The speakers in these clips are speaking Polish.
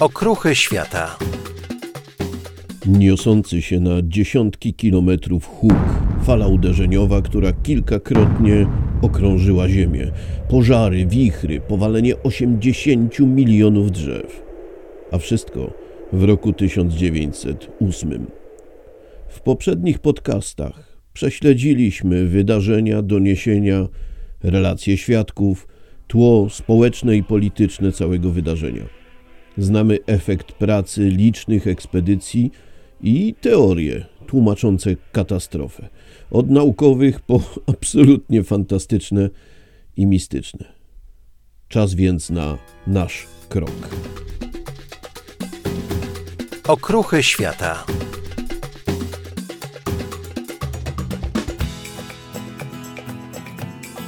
Okruchy świata. Niosący się na dziesiątki kilometrów huk, fala uderzeniowa, która kilkakrotnie okrążyła Ziemię. Pożary, wichry, powalenie 80 milionów drzew. A wszystko w roku 1908. W poprzednich podcastach prześledziliśmy wydarzenia, doniesienia, relacje świadków, tło społeczne i polityczne całego wydarzenia. Znamy efekt pracy licznych ekspedycji i teorie tłumaczące katastrofę. Od naukowych po absolutnie fantastyczne i mistyczne. Czas więc na nasz krok. Okruchy świata.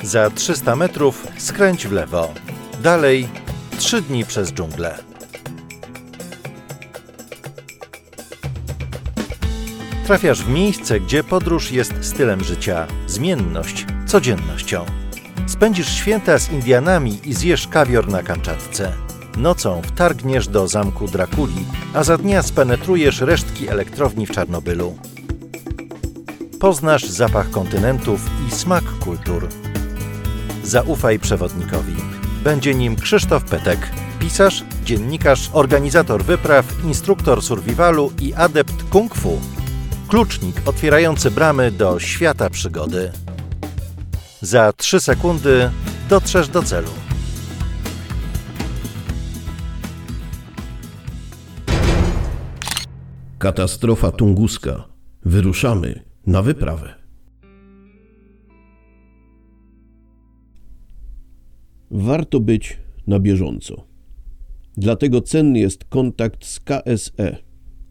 Za 300 metrów skręć w lewo. Dalej 3 dni przez dżunglę. Trafiasz w miejsce, gdzie podróż jest stylem życia, zmienność codziennością. Spędzisz święta z Indianami i zjesz kawior na Kamczatce. Nocą wtargniesz do zamku Drakuli, a za dnia spenetrujesz resztki elektrowni w Czarnobylu. Poznasz zapach kontynentów i smak kultur. Zaufaj przewodnikowi. Będzie nim Krzysztof Petek, pisarz, dziennikarz, organizator wypraw, instruktor survivalu i adept kung fu. Klucznik otwierający bramy do świata przygody. Za 3 sekundy dotrzesz do celu. Katastrofa tunguska. Wyruszamy na wyprawę. Warto być na bieżąco. Dlatego cenny jest kontakt z KSE,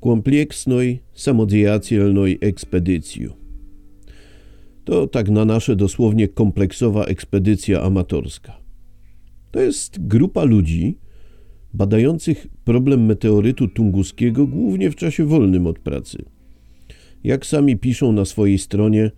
kompleksnej samodzielnej ekspedycji. To tak na nasze dosłownie kompleksowa ekspedycja amatorska. To jest grupa ludzi badających problem meteorytu tunguskiego głównie w czasie wolnym od pracy. Jak sami piszą na swojej stronie,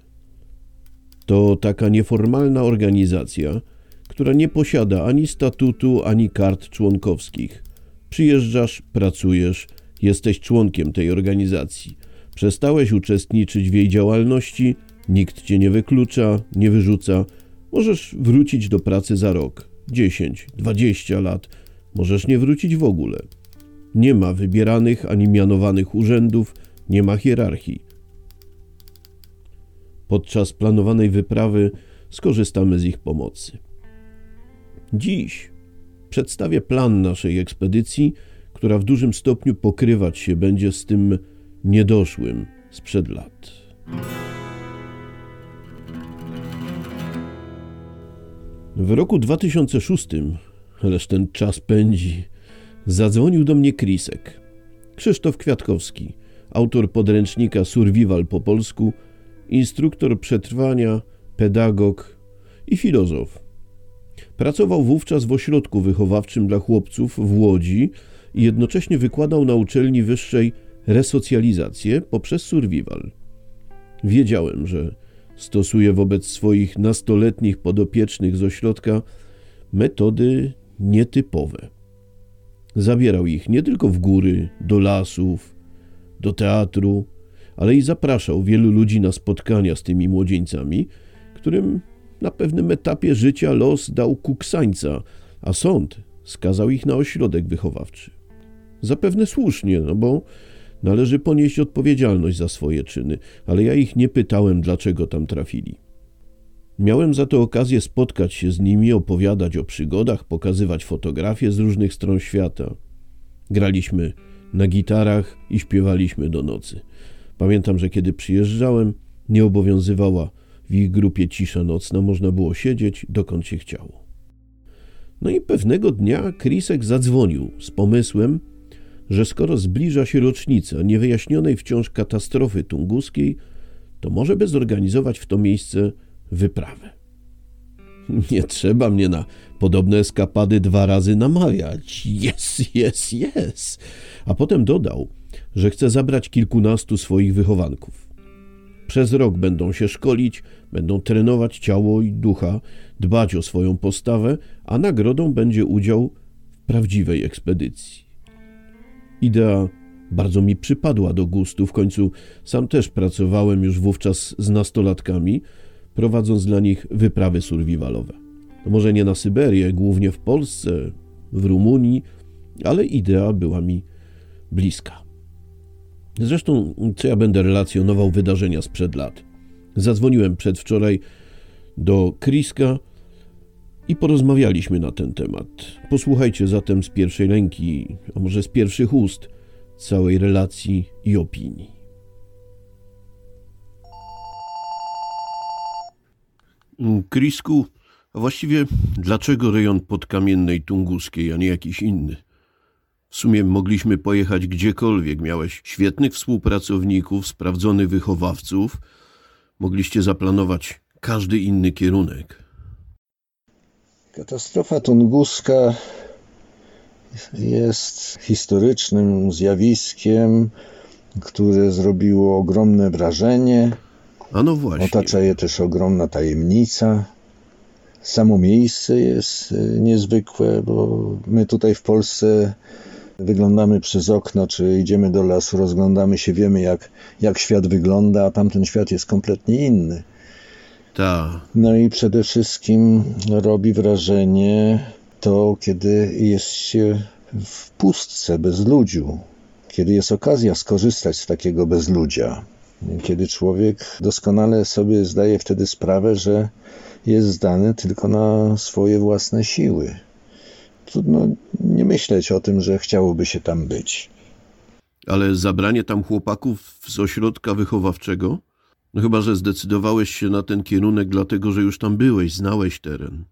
to taka nieformalna organizacja, która nie posiada ani statutu, ani kart członkowskich. Przyjeżdżasz, pracujesz, jesteś członkiem tej organizacji. Przestałeś uczestniczyć w jej działalności, nikt cię nie wyklucza, nie wyrzuca. Możesz wrócić do pracy za rok, 10, 20 lat, możesz nie wrócić w ogóle. Nie ma wybieranych ani mianowanych urzędów, nie ma hierarchii. Podczas planowanej wyprawy skorzystamy z ich pomocy. Dziś przedstawię plan naszej ekspedycji, która w dużym stopniu pokrywać się będzie z tym niedoszłym sprzed lat. W roku 2006, ależ ten czas pędzi, zadzwonił do mnie Krisek. Krzysztof Kwiatkowski, autor podręcznika Survival po polsku, instruktor przetrwania, pedagog i filozof. Pracował wówczas w ośrodku wychowawczym dla chłopców w Łodzi i jednocześnie wykładał na uczelni wyższej resocjalizację poprzez survival. Wiedziałem, że stosuje wobec swoich nastoletnich podopiecznych z ośrodka metody nietypowe. Zabierał ich nie tylko w góry, do lasów, do teatru, ale i zapraszał wielu ludzi na spotkania z tymi młodzieńcami, którym na pewnym etapie życia los dał kuksańca, a sąd skazał ich na ośrodek wychowawczy. Zapewne słusznie, no bo należy ponieść odpowiedzialność za swoje czyny, ale ja ich nie pytałem, dlaczego tam trafili. Miałem za to okazję spotkać się z nimi, opowiadać o przygodach, pokazywać fotografie z różnych stron świata. Graliśmy na gitarach i śpiewaliśmy do nocy. Pamiętam, że kiedy przyjeżdżałem, nie obowiązywała w ich grupie cisza nocna, można było siedzieć dokąd się chciało. No i pewnego dnia Krisek zadzwonił z pomysłem, że skoro zbliża się rocznica niewyjaśnionej wciąż katastrofy tunguskiej, to może by zorganizować w to miejsce wyprawę. Nie trzeba mnie na podobne eskapady dwa razy namawiać. Jest, jest, jest. A potem dodał, że chce zabrać kilkunastu swoich wychowanków. Przez rok będą się szkolić, będą trenować ciało i ducha, dbać o swoją postawę, a nagrodą będzie udział w prawdziwej ekspedycji. Idea bardzo mi przypadła do gustu. W końcu sam też pracowałem już wówczas z nastolatkami, prowadząc dla nich wyprawy survivalowe. No może nie na Syberię, głównie w Polsce, w Rumunii, ale idea była mi bliska. Zresztą, co ja będę relacjonował wydarzenia sprzed lat. Zadzwoniłem przedwczoraj do Kriska i porozmawialiśmy na ten temat. Posłuchajcie zatem z pierwszej ręki, a może z pierwszych ust, całej relacji i opinii. Krisku, a właściwie dlaczego rejon podkamiennej tunguskiej, a nie jakiś inny? W sumie mogliśmy pojechać gdziekolwiek. Miałeś świetnych współpracowników, sprawdzonych wychowawców. Mogliście zaplanować każdy inny kierunek. Katastrofa tunguska jest historycznym zjawiskiem, które zrobiło ogromne wrażenie. A no właśnie. Otacza je też ogromna tajemnica. Samo miejsce jest e, niezwykłe, bo my tutaj w Polsce wyglądamy przez okno, czy idziemy do lasu, rozglądamy się, wiemy jak, jak świat wygląda, a tamten świat jest kompletnie inny. Ta. No i przede wszystkim robi wrażenie to, kiedy jest się w pustce, bez ludziu, kiedy jest okazja skorzystać z takiego bezludzia, kiedy człowiek doskonale sobie zdaje wtedy sprawę, że jest zdany tylko na swoje własne siły. Trudno nie myśleć o tym, że chciałoby się tam być. Ale zabranie tam chłopaków z ośrodka wychowawczego? No chyba, że zdecydowałeś się na ten kierunek, dlatego że już tam byłeś, znałeś teren.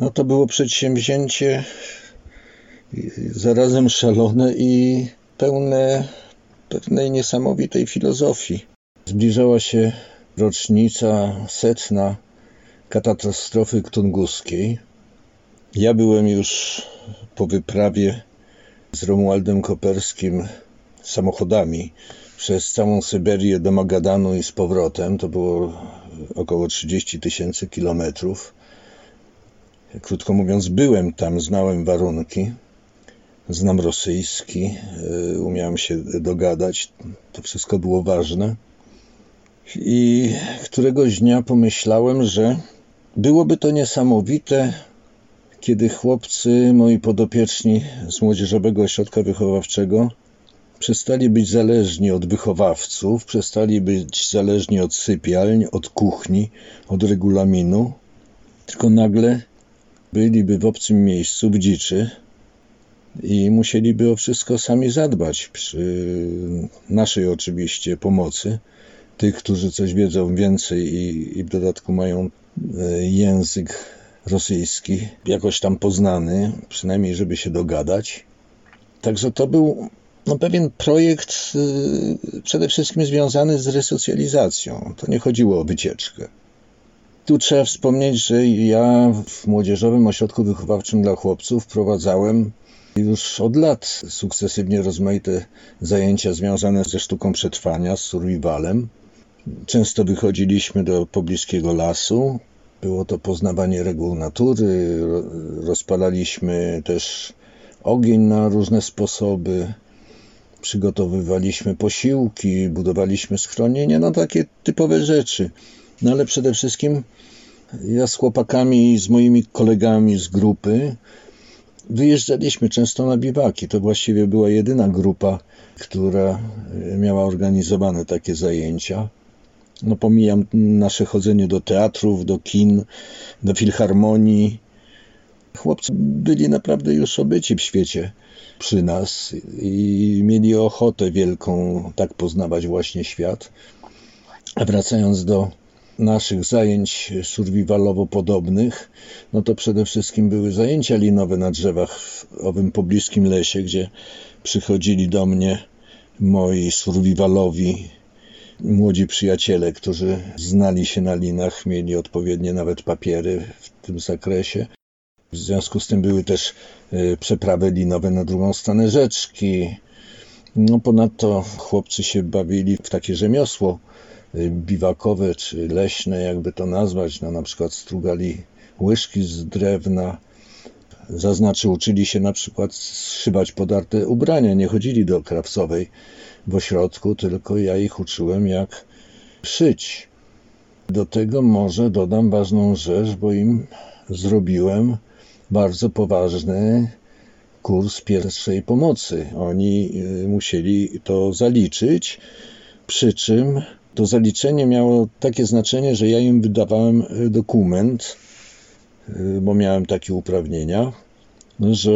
No to było przedsięwzięcie zarazem szalone i pełne pewnej niesamowitej filozofii. Zbliżała się rocznica setna katastrofy tunguskiej. Ja byłem już po wyprawie z Romualdem Koperskim samochodami przez całą Syberię do Magadanu i z powrotem. To było około 30 tysięcy kilometrów. Krótko mówiąc, byłem tam, znałem warunki, znam rosyjski, y, umiałem się dogadać, to wszystko było ważne. I któregoś dnia pomyślałem, że byłoby to niesamowite, kiedy chłopcy, moi podopieczni z Młodzieżowego Ośrodka Wychowawczego, przestali być zależni od wychowawców, przestali być zależni od sypialń, od kuchni, od regulaminu, tylko nagle byliby w obcym miejscu, w dziczy i musieliby o wszystko sami zadbać przy naszej oczywiście pomocy. Tych, którzy coś wiedzą więcej i, i w dodatku mają e, język rosyjski jakoś tam poznany, przynajmniej żeby się dogadać. Także to był no, pewien projekt y, przede wszystkim związany z resocjalizacją. To nie chodziło o wycieczkę. Tu trzeba wspomnieć, że ja w Młodzieżowym Ośrodku Wychowawczym dla Chłopców prowadzałem już od lat sukcesywnie rozmaite zajęcia związane ze sztuką przetrwania, z survivalem. Często wychodziliśmy do pobliskiego lasu. Było to poznawanie reguł natury. Rozpalaliśmy też ogień na różne sposoby. Przygotowywaliśmy posiłki, budowaliśmy schronienie, no takie typowe rzeczy. No ale przede wszystkim ja z chłopakami, z moimi kolegami z grupy wyjeżdżaliśmy często na biwaki. To właściwie była jedyna grupa, która miała organizowane takie zajęcia. No pomijam nasze chodzenie do teatrów, do kin, do filharmonii. Chłopcy byli naprawdę już obyci w świecie przy nas i mieli ochotę wielką tak poznawać właśnie świat. A wracając do naszych zajęć survivalowo podobnych, no to przede wszystkim były zajęcia linowe na drzewach w owym pobliskim lesie, gdzie przychodzili do mnie moi survivalowi młodzi przyjaciele, którzy znali się na linach, mieli odpowiednie nawet papiery w tym zakresie. W związku z tym były też e, przeprawy linowe na drugą stronę rzeczki. No ponadto chłopcy się bawili w takie rzemiosło e, biwakowe czy leśne, jakby to nazwać. No na przykład strugali łyżki z drewna, Zaznaczy, uczyli się na przykład szywać podarte ubrania, nie chodzili do krawcowej w ośrodku, tylko ja ich uczyłem jak szyć. Do tego może dodam ważną rzecz, bo im zrobiłem bardzo poważny kurs pierwszej pomocy. Oni y, musieli to zaliczyć, przy czym to zaliczenie miało takie znaczenie, że ja im wydawałem y, dokument, y, bo miałem takie uprawnienia, że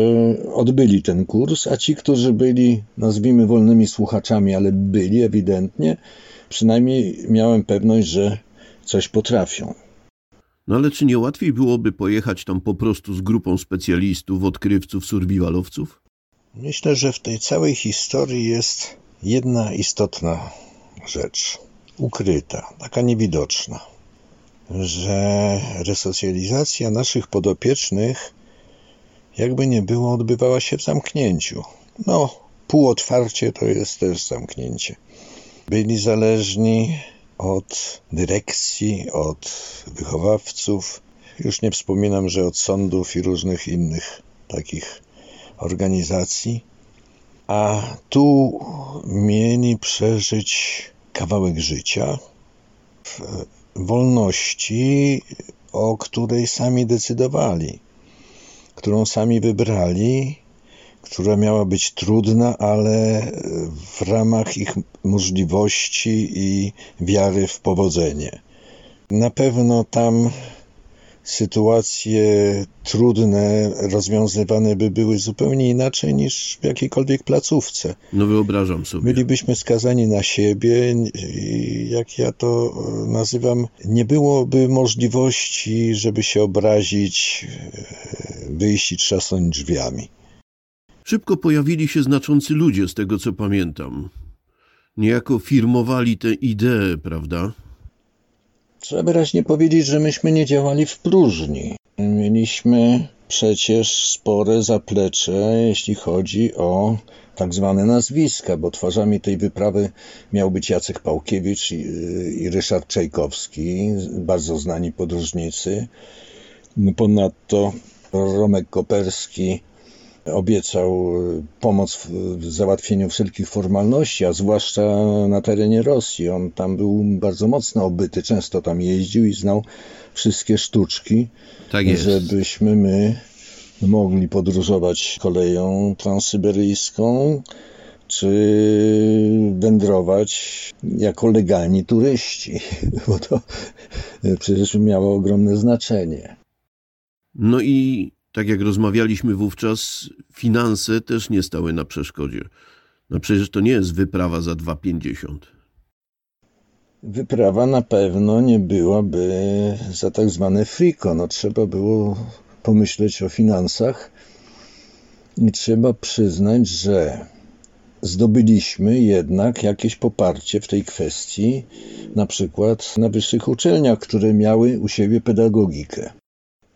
odbyli ten kurs, a ci, którzy byli, nazwijmy wolnymi słuchaczami, ale byli ewidentnie, przynajmniej miałem pewność, że coś potrafią. No ale czy nie łatwiej byłoby pojechać tam po prostu z grupą specjalistów, odkrywców, survivalowców? Myślę, że w tej całej historii jest jedna istotna rzecz, ukryta, taka niewidoczna, że resocjalizacja naszych podopiecznych, jakby nie było, odbywała się w zamknięciu. No, półotwarcie to jest też zamknięcie. Byli zależni od dyrekcji, od wychowawców. Już nie wspominam, że od sądów i różnych innych takich organizacji. A tu mieli przeżyć kawałek życia w wolności, o której sami decydowali, którą sami wybrali która miała być trudna, ale w ramach ich możliwości i wiary w powodzenie. Na pewno tam sytuacje trudne rozwiązywane by były zupełnie inaczej niż w jakiejkolwiek placówce. No wyobrażam sobie. Bylibyśmy skazani na siebie i jak ja to nazywam, nie byłoby możliwości, żeby się obrazić, wyjść i trzasnąć drzwiami. Szybko pojawili się znaczący ludzie, z tego co pamiętam. Niejako firmowali tę ideę, prawda? Trzeba wyraźnie powiedzieć, że myśmy nie działali w próżni. Mieliśmy przecież spore zaplecze, jeśli chodzi o tak zwane nazwiska, bo twarzami tej wyprawy miał być Jacek Pałkiewicz i, i Ryszard Czajkowski, bardzo znani podróżnicy. Ponadto Romek Koperski, obiecał e, pomoc w załatwieniu wszelkich formalności, a zwłaszcza na terenie Rosji. On tam był bardzo mocno obyty, często tam jeździł i znał wszystkie sztuczki, tak żebyśmy my mogli podróżować koleją transsyberyjską, czy wędrować jako legalni turyści, bo to przecież miało ogromne znaczenie. No i tak jak rozmawialiśmy wówczas, finanse też nie stały na przeszkodzie. No przecież to nie jest wyprawa za 2,50. Wyprawa na pewno nie byłaby za tak zwane friko. No, trzeba było pomyśleć o finansach i trzeba przyznać, że zdobyliśmy jednak jakieś poparcie w tej kwestii, na przykład na wyższych uczelniach, które miały u siebie pedagogikę.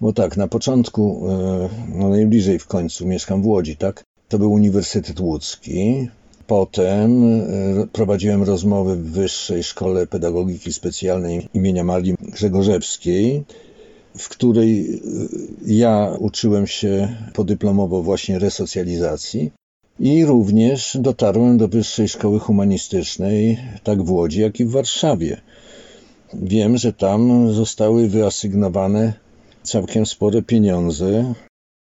Bo tak, na początku, e, no najbliżej w końcu mieszkam w Łodzi, tak? To był Uniwersytet Łódzki. Potem e, prowadziłem rozmowy w Wyższej Szkole Pedagogiki Specjalnej imienia Marii Grzegorzewskiej, w której e, ja uczyłem się podyplomowo właśnie resocjalizacji. I również dotarłem do Wyższej Szkoły Humanistycznej, tak w Łodzi, jak i w Warszawie. Wiem, że tam zostały wyasygnowane całkiem spore pieniądze.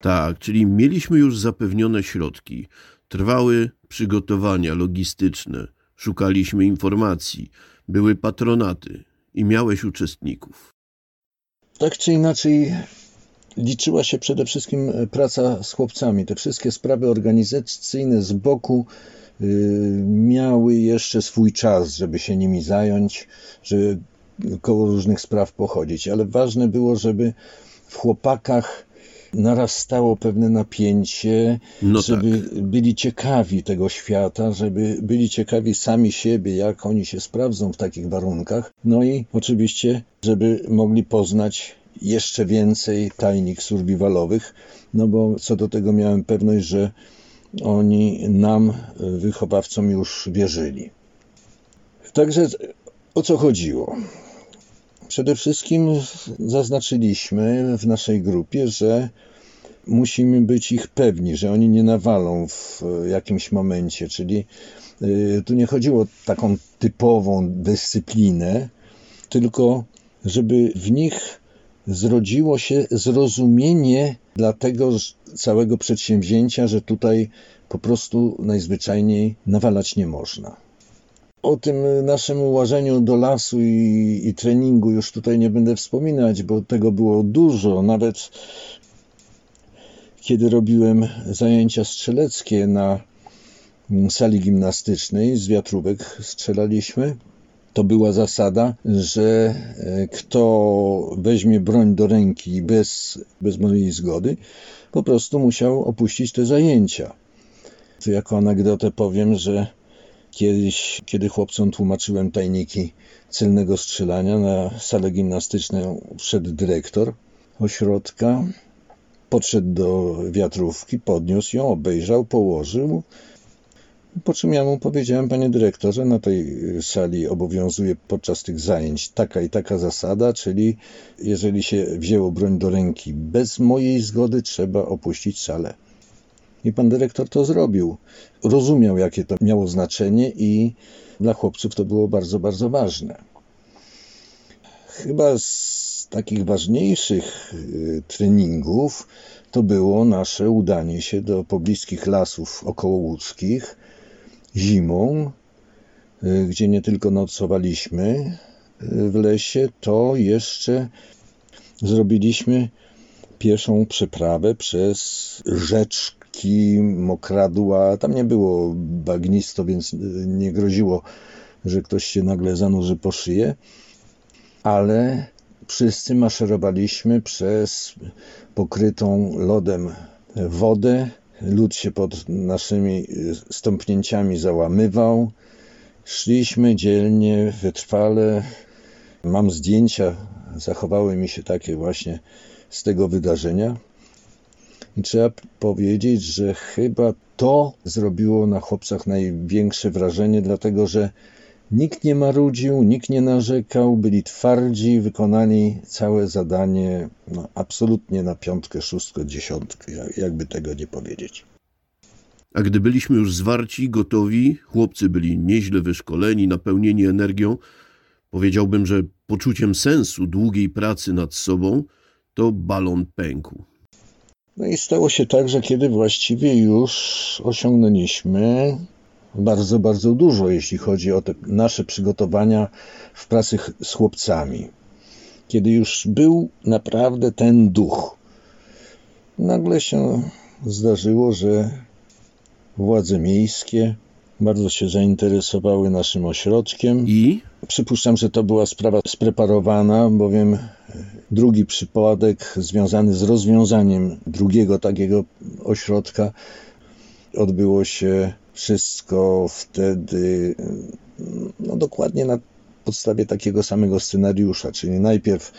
Tak, czyli mieliśmy już zapewnione środki. Trwały przygotowania logistyczne, szukaliśmy informacji, były patronaty i miałeś uczestników. Tak czy inaczej, liczyła się przede wszystkim praca z chłopcami. Te wszystkie sprawy organizacyjne z boku y, miały jeszcze swój czas, żeby się nimi zająć, żeby koło różnych spraw pochodzić, ale ważne było, żeby w chłopakach narastało pewne napięcie, no żeby tak. byli ciekawi tego świata, żeby byli ciekawi sami siebie, jak oni się sprawdzą w takich warunkach. No i oczywiście, żeby mogli poznać jeszcze więcej tajnik survivalowych, no bo co do tego miałem pewność, że oni nam, wychowawcom, już wierzyli. Także o co chodziło? Przede wszystkim zaznaczyliśmy w naszej grupie, że musimy być ich pewni, że oni nie nawalą w jakimś momencie, czyli y, tu nie chodziło o taką typową dyscyplinę, tylko żeby w nich zrodziło się zrozumienie dla tego całego przedsięwzięcia, że tutaj po prostu najzwyczajniej nawalać nie można. O tym naszym łażeniu do lasu i, i, treningu już tutaj nie będę wspominać, bo tego było dużo. Nawet kiedy robiłem zajęcia strzeleckie na sali gimnastycznej, z wiatrówek strzelaliśmy, to była zasada, że e, kto weźmie broń do ręki bez, bez mojej zgody, po prostu musiał opuścić te zajęcia. Tu jako anegdotę powiem, że kiedyś, kiedy chłopcom tłumaczyłem tajniki celnego strzelania na salę gimnastyczną, wszedł dyrektor ośrodka, podszedł do wiatrówki, podniósł ją, obejrzał, położył, po czym ja mu powiedziałem, panie dyrektorze, na tej sali obowiązuje podczas tych zajęć taka i taka zasada, czyli jeżeli się wzięło broń do ręki bez mojej zgody, trzeba opuścić salę. I pan dyrektor to zrobił. Rozumiał, jakie to miało znaczenie, i dla chłopców to było bardzo, bardzo ważne. Chyba z takich ważniejszych y, treningów to było nasze udanie się do pobliskich lasów okołołódzkich zimą, y, gdzie nie tylko nocowaliśmy y, w lesie, to jeszcze zrobiliśmy pieszą przeprawę przez rzeczki, mokradła. Tam nie było bagnisto, więc y, nie groziło, że ktoś się nagle zanurzy po szyję, ale wszyscy maszerowaliśmy przez pokrytą lodem wodę Lód się pod naszymi stąpnięciami załamywał. Szliśmy dzielnie, wytrwale. Mam zdjęcia, zachowały mi się takie właśnie z tego wydarzenia. I trzeba powiedzieć, że chyba to zrobiło na chłopcach największe wrażenie, dlatego że Nikt nie marudził, nikt nie narzekał, byli twardzi, wykonali całe zadanie no, absolutnie na piątkę, szóstkę, dziesiątkę, jakby tego nie powiedzieć. A gdy byliśmy już zwarci, gotowi, chłopcy byli nieźle wyszkoleni, napełnieni energią, powiedziałbym, że poczuciem sensu długiej pracy nad sobą, to balon pękł. No i stało się tak, że kiedy właściwie już osiągnęliśmy bardzo, bardzo dużo, jeśli chodzi o te nasze przygotowania w pracy z chłopcami. Kiedy już był naprawdę ten duch, nagle się zdarzyło, że władze miejskie bardzo się zainteresowały naszym ośrodkiem. I? Przypuszczam, że to była sprawa spreparowana, bowiem drugi przypadek związany z rozwiązaniem drugiego takiego ośrodka odbyło się wszystko wtedy no, dokładnie na podstawie takiego samego scenariusza, czyli najpierw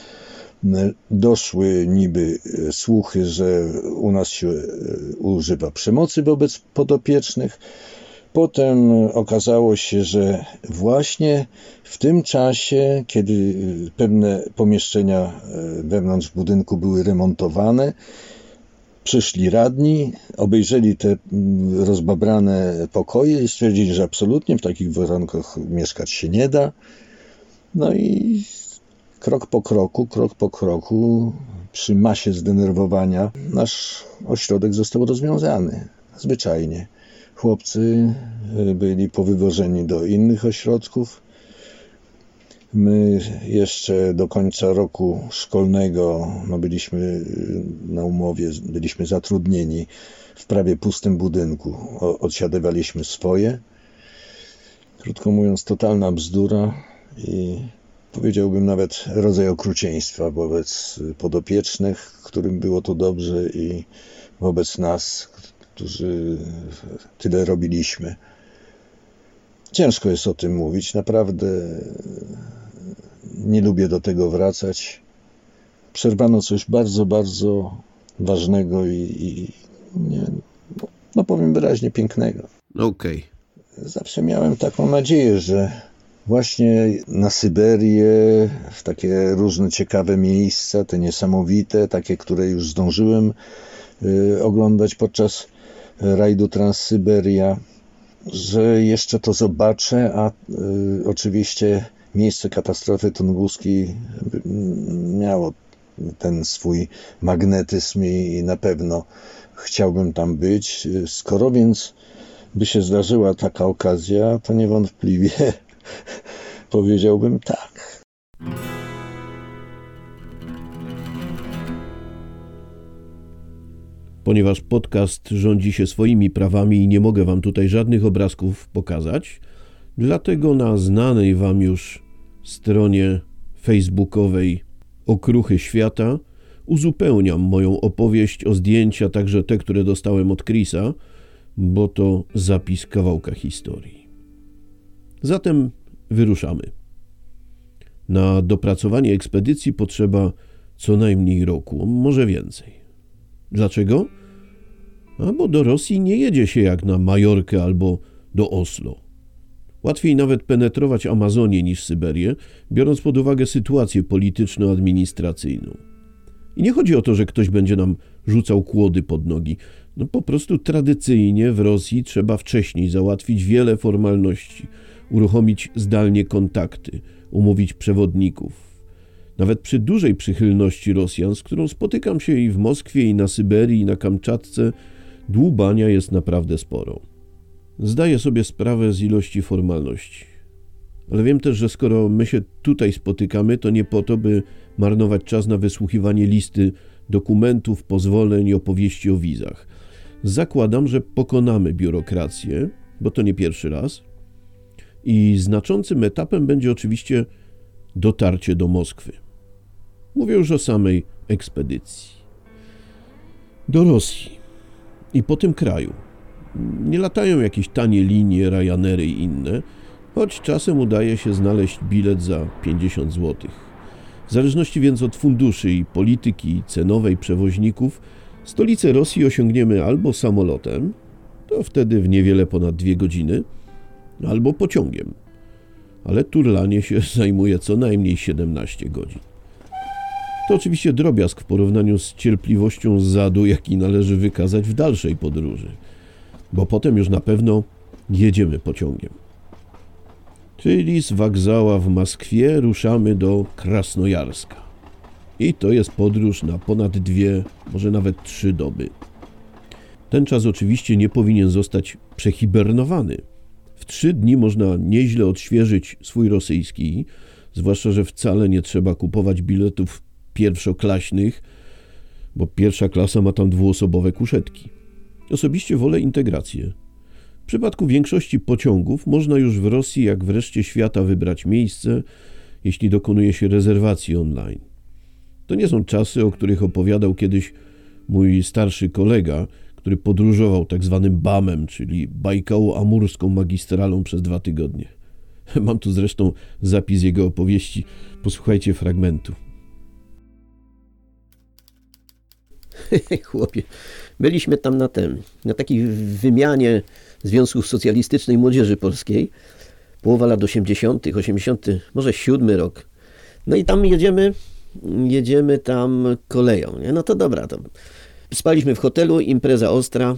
doszły niby słuchy, że u nas się e, używa przemocy wobec podopiecznych. Potem okazało się, że właśnie w tym czasie, kiedy pewne pomieszczenia e, wewnątrz budynku były remontowane, Przyszli radni, obejrzeli te mm, rozbabrane pokoje i stwierdzili, że absolutnie w takich warunkach mieszkać się nie da. No i krok po kroku, krok po kroku, przy masie zdenerwowania, nasz ośrodek został rozwiązany. Zwyczajnie. Chłopcy e, byli powywożeni do innych ośrodków, My jeszcze do końca roku szkolnego no byliśmy y, na umowie, byliśmy zatrudnieni w prawie pustym budynku. Odsiadywaliśmy swoje. Krótko mówiąc, totalna bzdura i powiedziałbym nawet rodzaj okrucieństwa wobec podopiecznych, którym było to dobrze i wobec nas, którzy tyle robiliśmy. Ciężko jest o tym mówić, naprawdę nie lubię do tego wracać. Przerwano coś bardzo, bardzo ważnego i, i nie, no powiem wyraźnie pięknego. Okej. Okay. Zawsze miałem taką nadzieję, że właśnie na Syberię, w takie różne ciekawe miejsca, te niesamowite, takie, które już zdążyłem y, oglądać podczas rajdu Transsyberia, że jeszcze to zobaczę, a y, oczywiście miejsce katastrofy tunguskiej miało ten swój magnetyzm i na pewno chciałbym tam być. Skoro więc by się zdarzyła taka okazja, to niewątpliwie powiedziałbym tak. Ponieważ podcast rządzi się swoimi prawami i nie mogę wam tutaj żadnych obrazków pokazać, dlatego na znanej wam już stronie facebookowej Okruchy Świata uzupełniam moją opowieść o zdjęcia, także te, które dostałem od Chrisa, bo to zapis kawałka historii. Zatem wyruszamy. Na dopracowanie ekspedycji potrzeba co najmniej roku, może więcej. Dlaczego? A bo do Rosji nie jedzie się jak na Majorkę albo do Oslo. Łatwiej nawet penetrować Amazonię niż Syberię, biorąc pod uwagę sytuację polityczno-administracyjną. I nie chodzi o to, że ktoś będzie nam rzucał kłody pod nogi. No po prostu tradycyjnie w Rosji trzeba wcześniej załatwić wiele formalności, uruchomić zdalnie kontakty, umówić przewodników. Nawet przy dużej przychylności Rosjan, z którą spotykam się i w Moskwie, i na Syberii, i na Kamczatce, dłubania jest naprawdę sporo. Zdaję sobie sprawę z ilości formalności. Ale wiem też, że skoro my się tutaj spotykamy, to nie po to, by marnować czas na wysłuchiwanie listy dokumentów, pozwoleń i opowieści o wizach. Zakładam, że pokonamy biurokrację, bo to nie pierwszy raz. I znaczącym etapem będzie oczywiście dotarcie do Moskwy. Mówię już o samej ekspedycji. Do Rosji i po tym kraju. Nie latają jakieś tanie linie, Ryanery i inne, choć czasem udaje się znaleźć bilet za 50 zł. W zależności więc od funduszy i polityki cenowej przewoźników, stolicę Rosji osiągniemy albo samolotem, to wtedy w niewiele ponad dwie godziny, albo pociągiem. Ale turlanie się zajmuje co najmniej 17 godzin. To oczywiście drobiazg w porównaniu z cierpliwością zadu, jaki należy wykazać w dalszej podróży, bo potem już na pewno jedziemy pociągiem. Czyli z Wagzała w Moskwie ruszamy do Krasnojarska. I to jest podróż na ponad dwie, może nawet trzy doby. Ten czas oczywiście nie powinien zostać przehibernowany. W trzy dni można nieźle odświeżyć swój rosyjski, zwłaszcza, że wcale nie trzeba kupować biletów pierwszoklaśnych, bo pierwsza klasa ma tam dwuosobowe kuszetki. Osobiście wolę integrację. W przypadku większości pociągów można już w Rosji, jak w reszcie świata, wybrać miejsce, jeśli dokonuje się rezerwacji online. To nie są czasy, o których opowiadał kiedyś mój starszy kolega, który podróżował tak zwanym BAM-em, czyli Bajkało-Amurską magistralą przez dwa tygodnie. Mam tu zresztą zapis jego opowieści. Posłuchajcie fragmentu. Chłopie, byliśmy tam na tym, na takiej wymianie Związku Socjalistycznej Młodzieży Polskiej, połowa lat 80., 80., może siódmy rok. No i tam jedziemy, jedziemy tam koleją. Nie? No to dobra, to spaliśmy w hotelu, impreza ostra.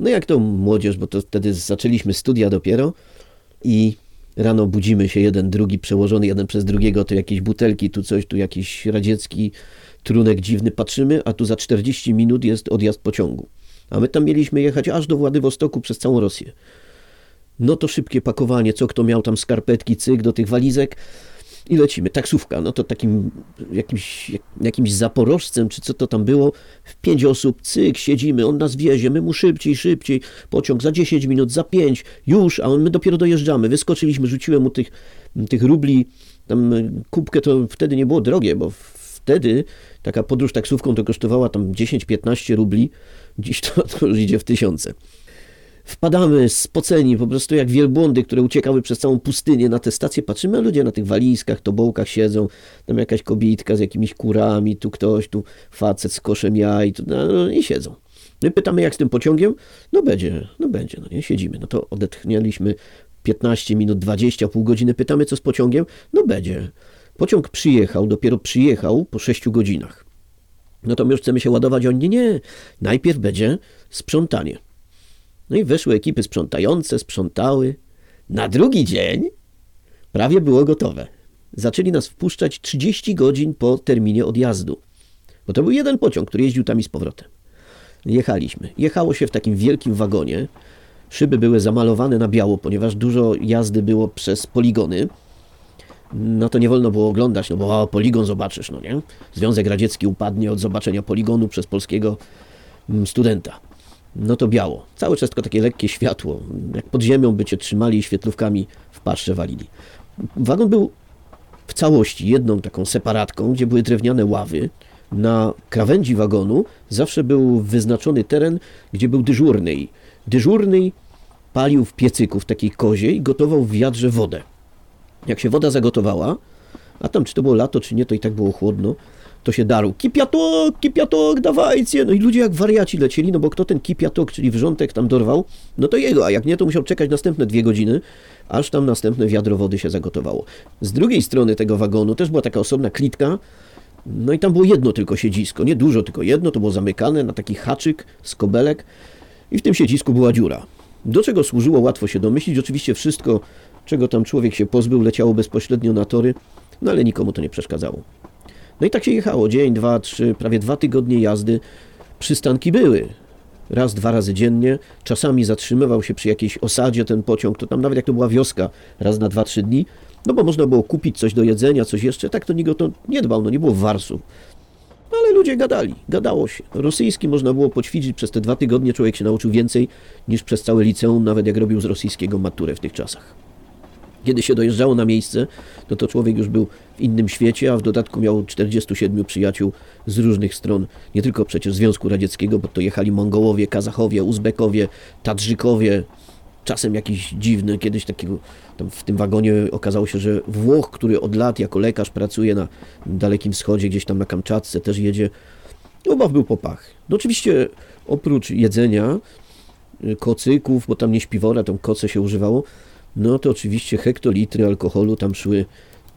No jak to młodzież, bo to wtedy zaczęliśmy studia dopiero i rano budzimy się jeden, drugi przełożony jeden przez drugiego, to jakieś butelki, tu coś, tu jakiś radziecki trunek dziwny, patrzymy, a tu za 40 minut jest odjazd pociągu. A my tam mieliśmy jechać aż do Władywostoku przez całą Rosję. No to szybkie pakowanie, co kto miał tam skarpetki, cyk do tych walizek i lecimy. Taksówka, no to takim jakimś, jakimś zaporożcem, czy co to tam było, w pięć osób, cyk, siedzimy, on nas wiezie, my mu szybciej, szybciej, pociąg za 10 minut, za 5, już, a on, my dopiero dojeżdżamy. Wyskoczyliśmy, rzuciłem mu tych, tych rubli, tam kubkę to wtedy nie było drogie, bo wtedy taka podróż taksówką to kosztowała tam 10-15 rubli, dziś to, to już idzie w tysiące. Wpadamy spoceni, po prostu jak wielbłądy, które uciekały przez całą pustynię na te stacje. Patrzymy, a ludzie na tych walizkach, tobołkach siedzą. Tam jakaś kobitka z jakimiś kurami, tu ktoś, tu facet z koszem jaj tu, no, no, i siedzą. My pytamy, jak z tym pociągiem? No będzie, no będzie, no nie, siedzimy. No to odetchnialiśmy 15 minut, 20, pół godziny. Pytamy, co z pociągiem? No będzie. Pociąg przyjechał, dopiero przyjechał po 6 godzinach. No to my już chcemy się ładować, oni nie, nie, najpierw będzie sprzątanie. No i weszły ekipy sprzątające, sprzątały. Na drugi dzień prawie było gotowe. Zaczęli nas wpuszczać 30 godzin po terminie odjazdu. Bo to był jeden pociąg, który jeździł tam i z powrotem. Jechaliśmy. Jechało się w takim wielkim wagonie. Szyby były zamalowane na biało, ponieważ dużo jazdy było przez poligony. No to nie wolno było oglądać, no bo o, poligon zobaczysz, no nie? Związek Radziecki upadnie od zobaczenia poligonu przez polskiego mm, studenta. No to biało. Cały czas tylko takie lekkie światło. Jak pod ziemią by cię trzymali i świetlówkami w pasze walili. Wagon był w całości jedną taką separatką, gdzie były drewniane ławy. Na krawędzi wagonu zawsze był wyznaczony teren, gdzie był dyżurny. Dyżurny palił w piecyku w takiej kozie i gotował w wiadrze wodę. Jak się woda zagotowała, a tam czy to było lato, czy nie, to i tak było chłodno, to się darł. Kipiatok, kipiatok, dawajcie! No i ludzie jak wariaci lecieli, no bo kto ten kipiatok, czyli wrzątek tam dorwał, no to jego, a jak nie, to musiał czekać następne dwie godziny, aż tam następne wiadro wody się zagotowało. Z drugiej strony tego wagonu też była taka osobna klitka, no i tam było jedno tylko siedzisko, nie dużo, tylko jedno, to było zamykane na taki haczyk z kobelek i w tym siedzisku była dziura. Do czego służyło, łatwo się domyślić. Oczywiście wszystko, czego tam człowiek się pozbył, leciało bezpośrednio na tory, no ale nikomu to nie przeszkadzało. No i tak się jechało, dzień, dwa, trzy, prawie dwa tygodnie jazdy. Przystanki były. Raz, dwa razy dziennie. Czasami zatrzymywał się przy jakiejś osadzie ten pociąg, to tam nawet jak to była wioska, raz na dwa, trzy dni. No bo można było kupić coś do jedzenia, coś jeszcze. Tak to nikt o to nie dbał, no nie było warsu. Ale ludzie gadali, gadało się. Rosyjski można było poćwiczyć przez te dwa tygodnie, człowiek się nauczył więcej niż przez całe liceum, nawet jak robił z rosyjskiego maturę w tych czasach. Kiedy się dojeżdżało na miejsce, no to człowiek już był w innym świecie, a w dodatku miał 47 przyjaciół z różnych stron, nie tylko przecież Związku Radzieckiego, bo to jechali Mongołowie, Kazachowie, Uzbekowie, Tadżykowie, czasem jakiś dziwny, kiedyś takiego, w tym wagonie okazało się, że Włoch, który od lat jako lekarz pracuje na Dalekim Wschodzie, gdzieś tam na Kamczatce, też jedzie, ubaw był popach. No oczywiście oprócz jedzenia, y, kocyków, bo tam nie śpiwora, tam koce się używało, no to oczywiście hektolitry alkoholu tam szły,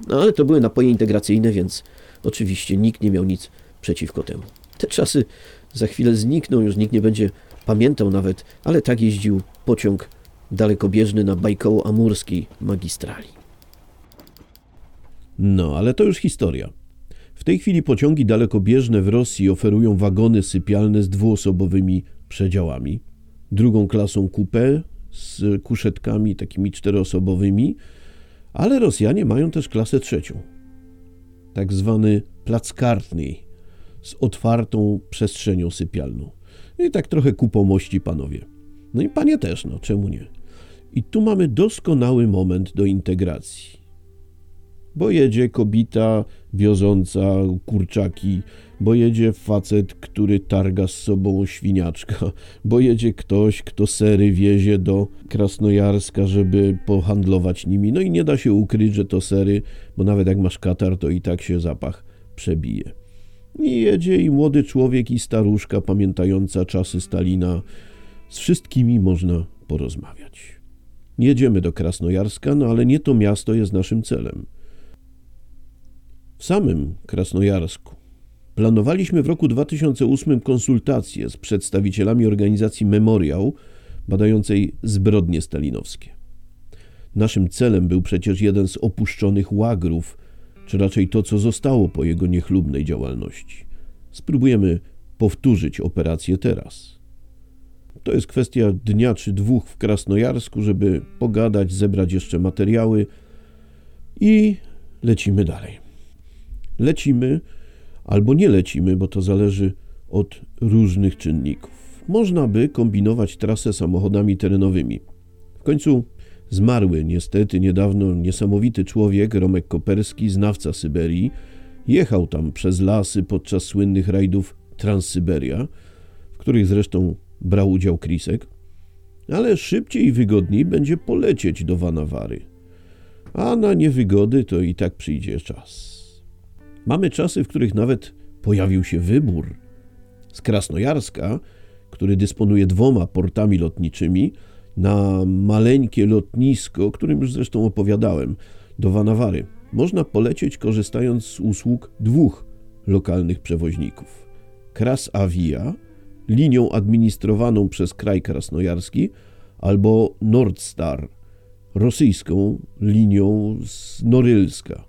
no ale to były napoje integracyjne, więc oczywiście nikt nie miał nic przeciwko temu. Te czasy za chwilę znikną, już nikt nie będzie pamiętał nawet, ale tak jeździł pociąg dalekobieżny na Bajkoło-Amurskiej magistrali. No, ale to już historia. W tej chwili pociągi dalekobieżne w Rosji oferują wagony sypialne z dwuosobowymi przedziałami, drugą klasą coupé z kuszetkami takimi czteroosobowymi, ale Rosjanie mają też klasę trzecią, tak zwany plackartny z otwartą przestrzenią sypialną. I tak trochę ku pomości panowie. No i panie też, no czemu nie? I tu mamy doskonały moment do integracji. Bo jedzie kobita wioząca kurczaki, bo jedzie facet, który targa z sobą świniaczka, bo jedzie ktoś, kto sery wiezie do Krasnojarska, żeby pohandlować nimi. No i nie da się ukryć, że to sery, bo nawet jak masz katar, to i tak się zapach przebije. I jedzie i młody człowiek, i staruszka pamiętająca czasy Stalina. Z wszystkimi można porozmawiać. Jedziemy do Krasnojarska, no ale nie to miasto jest naszym celem. W samym Krasnojarsku planowaliśmy w roku 2008 konsultacje z przedstawicielami organizacji Memoriał badającej zbrodnie stalinowskie. Naszym celem był przecież jeden z opuszczonych łagrów, czy raczej to, co zostało po jego niechlubnej działalności. Spróbujemy powtórzyć operację teraz. To jest kwestia dnia czy dwóch w Krasnojarsku, żeby pogadać, zebrać jeszcze materiały i lecimy dalej. Lecimy albo nie lecimy, bo to zależy od różnych czynników. Można by kombinować trasę samochodami terenowymi. W końcu zmarły niestety niedawno niesamowity człowiek, Romek Koperski, znawca Syberii, jechał tam przez lasy podczas słynnych rajdów Transsyberia, w których zresztą brał udział Krisek, ale szybciej i wygodniej będzie polecieć do Wanawary. A na niewygody to i tak przyjdzie czas. Mamy czasy, w których nawet pojawił się wybór. Z Krasnojarska, który dysponuje dwoma portami lotniczymi, na maleńkie lotnisko, o którym już zresztą opowiadałem, do Wanawary. Można polecieć korzystając z usług dwóch lokalnych przewoźników. Krasavia, linią administrowaną przez kraj krasnojarski, albo Nordstar, rosyjską linią z Norylska,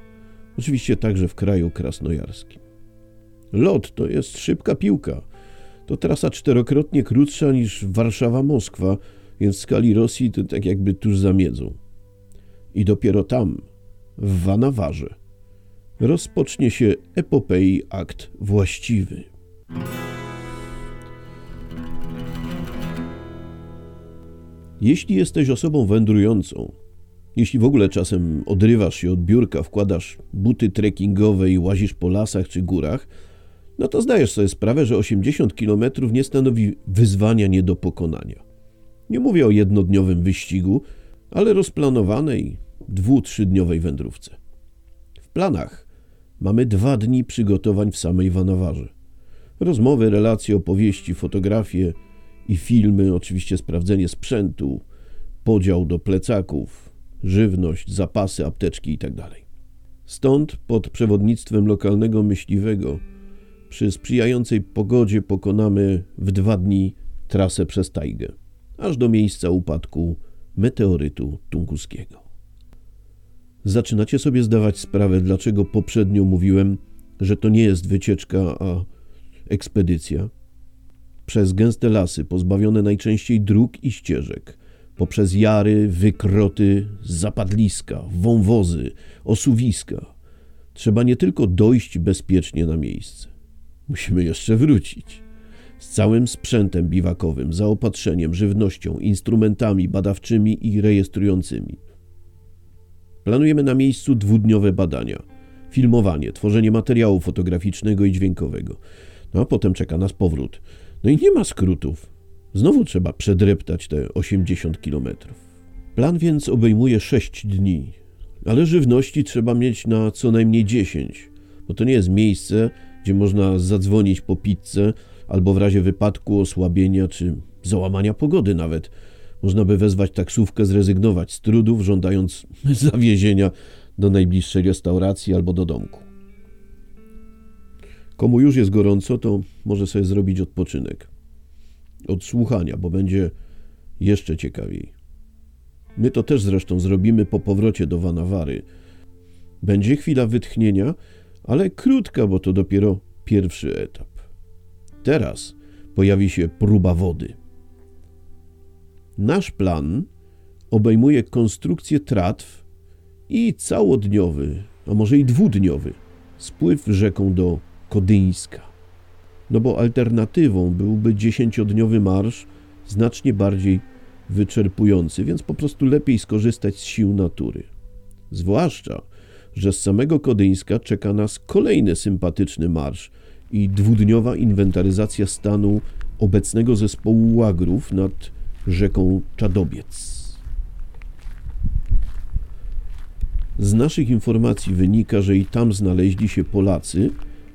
oczywiście także w kraju krasnojarskim. Lot to jest szybka piłka. To trasa czterokrotnie krótsza niż Warszawa-Moskwa, więc w skali Rosji to tak jakby tuż za miedzą. I dopiero tam, w Wanawarze, rozpocznie się epopei akt właściwy. Jeśli jesteś osobą wędrującą, jeśli w ogóle czasem odrywasz się od biurka, wkładasz buty trekkingowe i łazisz po lasach czy górach, no to zdajesz sobie sprawę, że 80 km nie stanowi wyzwania nie do pokonania. Nie mówię o jednodniowym wyścigu, ale rozplanowanej dwu, trzydniowej wędrówce. W planach mamy dwa dni przygotowań w samej Wanawarze. Rozmowy, relacje, opowieści, fotografie i filmy, oczywiście sprawdzenie sprzętu, podział do plecaków, żywność, zapasy, apteczki itd. Stąd pod przewodnictwem lokalnego myśliwego przy sprzyjającej pogodzie pokonamy w dwa dni trasę przez tajgę, aż do miejsca upadku meteorytu tunguskiego. Zaczynacie sobie zdawać sprawę, dlaczego poprzednio mówiłem, że to nie jest wycieczka, a ekspedycja? Przez gęste lasy, pozbawione najczęściej dróg i ścieżek, poprzez jary, wykroty, zapadliska, wąwozy, osuwiska, trzeba nie tylko dojść bezpiecznie na miejsce. Musimy jeszcze wrócić. Z całym sprzętem biwakowym, zaopatrzeniem, żywnością, instrumentami badawczymi i rejestrującymi. Planujemy na miejscu dwudniowe badania, filmowanie, tworzenie materiału fotograficznego i dźwiękowego. No a potem czeka nas powrót. No i nie ma skrótów. Znowu trzeba przedreptać te 80 kilometrów. Plan więc obejmuje 6 dni, ale żywności trzeba mieć na co najmniej 10, bo to nie jest miejsce, gdzie można zadzwonić po pizzę albo w razie wypadku, osłabienia czy załamania pogody nawet. Można by wezwać taksówkę, zrezygnować z trudów, żądając zawiezienia do najbliższej restauracji albo do domku. Komu już jest gorąco, to może sobie zrobić odpoczynek. Od słuchania, bo będzie jeszcze ciekawiej. My to też zresztą zrobimy po powrocie do Wanawary. Będzie chwila wytchnienia, ale krótka, bo to dopiero pierwszy etap. Teraz pojawi się próba wody. Nasz plan obejmuje konstrukcję tratw i całodniowy, a może i dwudniowy spływ rzeką do Kodyńska. No bo alternatywą byłby dziesięciodniowy marsz, znacznie bardziej wyczerpujący, więc po prostu lepiej skorzystać z sił natury. Zwłaszcza, że z samego Kodyńska czeka nas kolejny sympatyczny marsz i dwudniowa inwentaryzacja stanu obecnego zespołu łagrów nad rzeką Czadobiec. Z naszych informacji wynika, że i tam znaleźli się Polacy,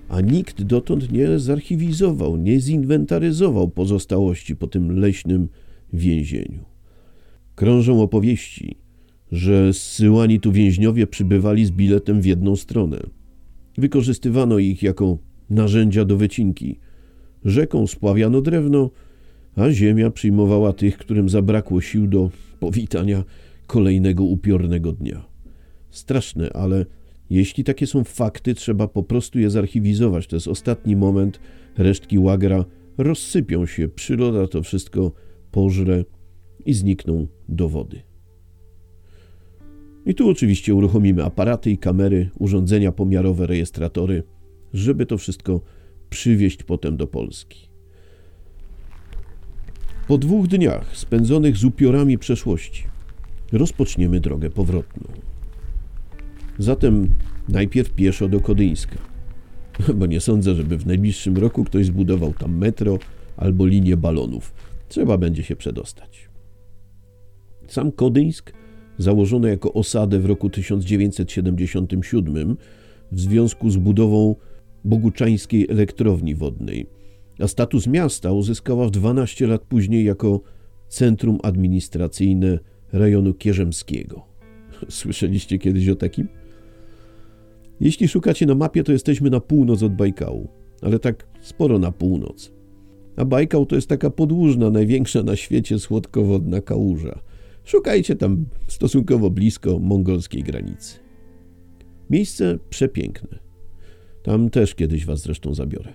a nikt dotąd nie zarchiwizował, nie zinwentaryzował pozostałości po tym leśnym więzieniu. Krążą opowieści, że zsyłani tu więźniowie przybywali z biletem w jedną stronę. Wykorzystywano ich jako narzędzia do wycinki. Rzeką spławiano drewno, a ziemia przyjmowała tych, którym zabrakło sił do powitania kolejnego upiornego dnia. Straszne, ale jeśli takie są fakty, trzeba po prostu je zarchiwizować. To jest ostatni moment, resztki łagra rozsypią się, przyroda to wszystko pożre i znikną dowody. I tu oczywiście uruchomimy aparaty i kamery, urządzenia pomiarowe, rejestratory, żeby to wszystko przywieźć potem do Polski. Po dwóch dniach spędzonych z upiorami przeszłości rozpoczniemy drogę powrotną. Zatem najpierw pieszo do Kodyńska, bo nie sądzę, żeby w najbliższym roku ktoś zbudował tam metro albo linię balonów. Trzeba będzie się przedostać. Sam Kodyńsk założone jako osadę w roku 1977 w związku z budową Boguczańskiej Elektrowni Wodnej, a status miasta uzyskała w 12 lat później jako centrum administracyjne rejonu Kierzemskiego. Słyszeliście kiedyś o takim? Jeśli szukacie na mapie, to jesteśmy na północ od Bajkału, ale tak sporo na północ. A Bajkał to jest taka podłużna, największa na świecie słodkowodna kałuża. Szukajcie tam stosunkowo blisko mongolskiej granicy. Miejsce przepiękne. Tam też kiedyś was zresztą zabiorę.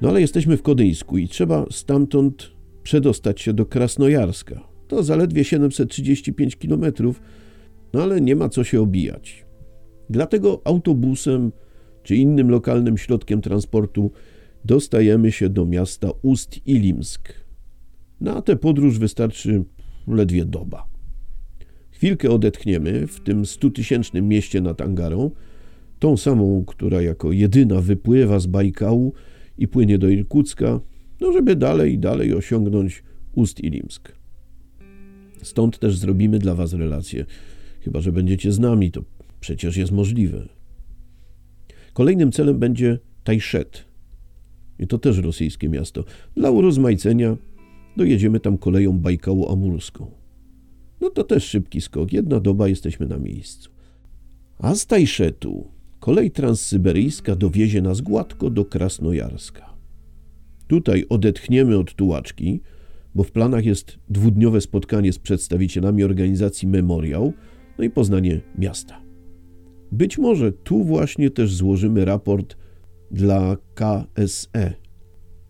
No ale jesteśmy w Kodyńsku i trzeba stamtąd przedostać się do Krasnojarska. To zaledwie 735 km, no ale nie ma co się obijać. Dlatego autobusem czy innym lokalnym środkiem transportu dostajemy się do miasta Ust-Ilimsk. Na tę podróż wystarczy ledwie doba. Chwilkę odetchniemy w tym stutysięcznym mieście nad Angarą, tą samą, która jako jedyna wypływa z Bajkału i płynie do Irkucka, no żeby dalej i dalej osiągnąć Ust-Ilimsk. Stąd też zrobimy dla Was relację, chyba że będziecie z nami, to przecież jest możliwe. Kolejnym celem będzie Tajszet. I to też rosyjskie miasto. Dla urozmaicenia dojedziemy tam koleją Bajkało-Amurską. No to też szybki skok. Jedna doba jesteśmy na miejscu. A z Tajszetu kolej transsyberyjska dowiezie nas gładko do Krasnojarska. Tutaj odetchniemy od tułaczki, bo w planach jest dwudniowe spotkanie z przedstawicielami organizacji Memoriał, no i poznanie miasta. Być może tu właśnie też złożymy raport dla KSE,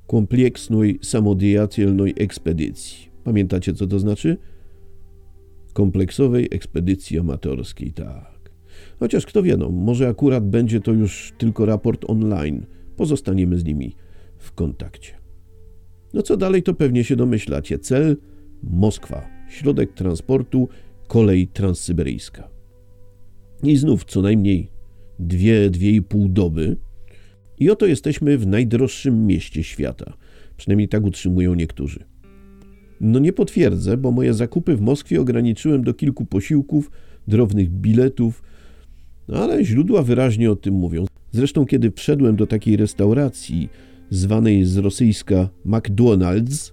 Kompleksnej Samodzielnej Ekspedycji. Pamiętacie, co to znaczy? Kompleksowej ekspedycji amatorskiej, tak. Chociaż kto wie, no, może akurat będzie to już tylko raport online. Pozostaniemy z nimi w kontakcie. No co dalej, to pewnie się domyślacie. Cel Moskwa, środek transportu, kolej transsyberyjska. I znów co najmniej dwie, dwie i pół doby. I oto jesteśmy w najdroższym mieście świata. Przynajmniej tak utrzymują niektórzy. No nie potwierdzę, bo moje zakupy w Moskwie ograniczyłem do kilku posiłków, drobnych biletów, no ale źródła wyraźnie o tym mówią. Zresztą, kiedy wszedłem do takiej restauracji, zwanej z rosyjska McDonald's,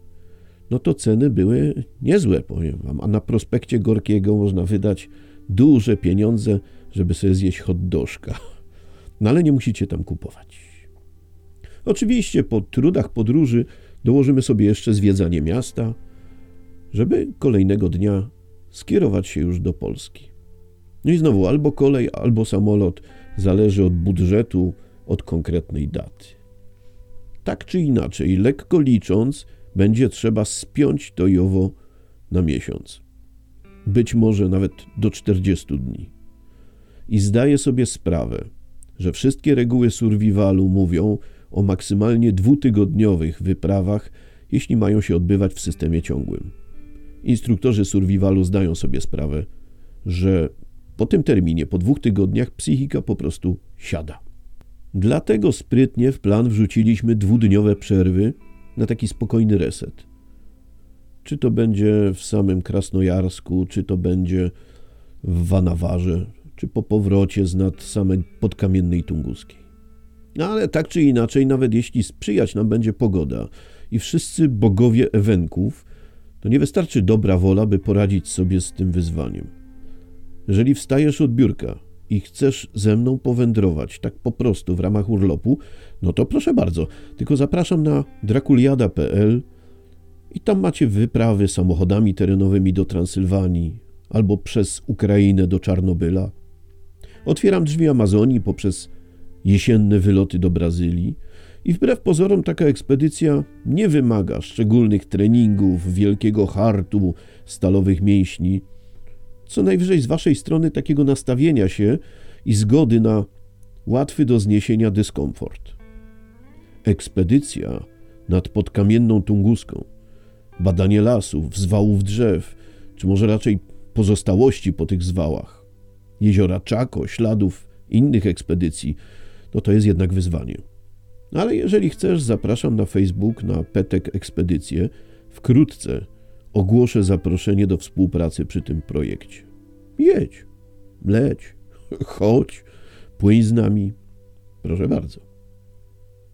no to ceny były niezłe, powiem wam. A na prospekcie Gorkiego można wydać duże pieniądze, żeby sobie zjeść hot dożka. No ale nie musicie tam kupować. Oczywiście po trudach podróży dołożymy sobie jeszcze zwiedzanie miasta, żeby kolejnego dnia skierować się już do Polski. No i znowu albo kolej, albo samolot, zależy od budżetu, od konkretnej daty. Tak czy inaczej, lekko licząc, będzie trzeba spiąć to i owo na miesiąc. Być może nawet do 40 dni. I zdaję sobie sprawę, że wszystkie reguły survivalu mówią o maksymalnie dwutygodniowych wyprawach, jeśli mają się odbywać w systemie ciągłym. Instruktorzy survivalu zdają sobie sprawę, że po tym terminie, po dwóch tygodniach, psychika po prostu siada. Dlatego sprytnie w plan wrzuciliśmy dwudniowe przerwy na taki spokojny reset. Czy to będzie w samym Krasnojarsku, czy to będzie w Wanawarze, czy po powrocie z nad samej podkamiennej Tunguskiej. No ale tak czy inaczej, nawet jeśli sprzyjać nam będzie pogoda i wszyscy bogowie ewenków, to nie wystarczy dobra wola, by poradzić sobie z tym wyzwaniem. Jeżeli wstajesz od biurka i chcesz ze mną powędrować tak po prostu w ramach urlopu, no to proszę bardzo, tylko zapraszam na drakuliada.pl i tam macie wyprawy samochodami terenowymi do Transylwanii albo przez Ukrainę do Czarnobyla. Otwieram drzwi Amazonii poprzez jesienne wyloty do Brazylii i wbrew pozorom taka ekspedycja nie wymaga szczególnych treningów, wielkiego hartu, stalowych mięśni, co najwyżej z waszej strony takiego nastawienia się i zgody na łatwy do zniesienia dyskomfort. Ekspedycja nad podkamienną Tunguską, badanie lasów, zwałów drzew, czy może raczej pozostałości po tych zwałach, jeziora Czako, śladów innych ekspedycji, no to jest jednak wyzwanie. Ale jeżeli chcesz, zapraszam na Facebook na Petek Ekspedycję. Wkrótce ogłoszę zaproszenie do współpracy przy tym projekcie. Jedź, leć, chodź, płyń z nami. Proszę bardzo.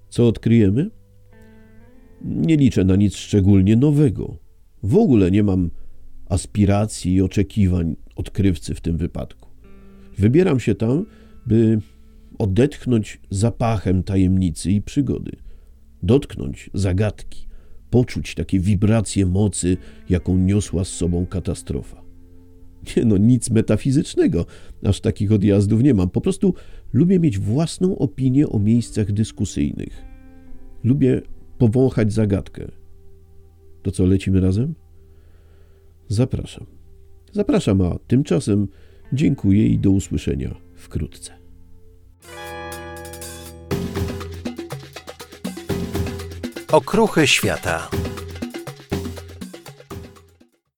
Co odkryjemy? Nie liczę na nic szczególnie nowego. W ogóle nie mam aspiracji i oczekiwań odkrywcy w tym wypadku. Wybieram się tam, by odetchnąć zapachem tajemnicy i przygody. dotknąć zagadki, poczuć takie wibracje mocy, jaką niosła z sobą katastrofa. Nie no, nic metafizycznego, aż takich odjazdów nie mam. Po prostu lubię mieć własną opinię o miejscach dyskusyjnych. Lubię powąchać zagadkę. To co, lecimy razem? Zapraszam. Zapraszam, a tymczasem dziękuję i do usłyszenia wkrótce. Okruchy świata.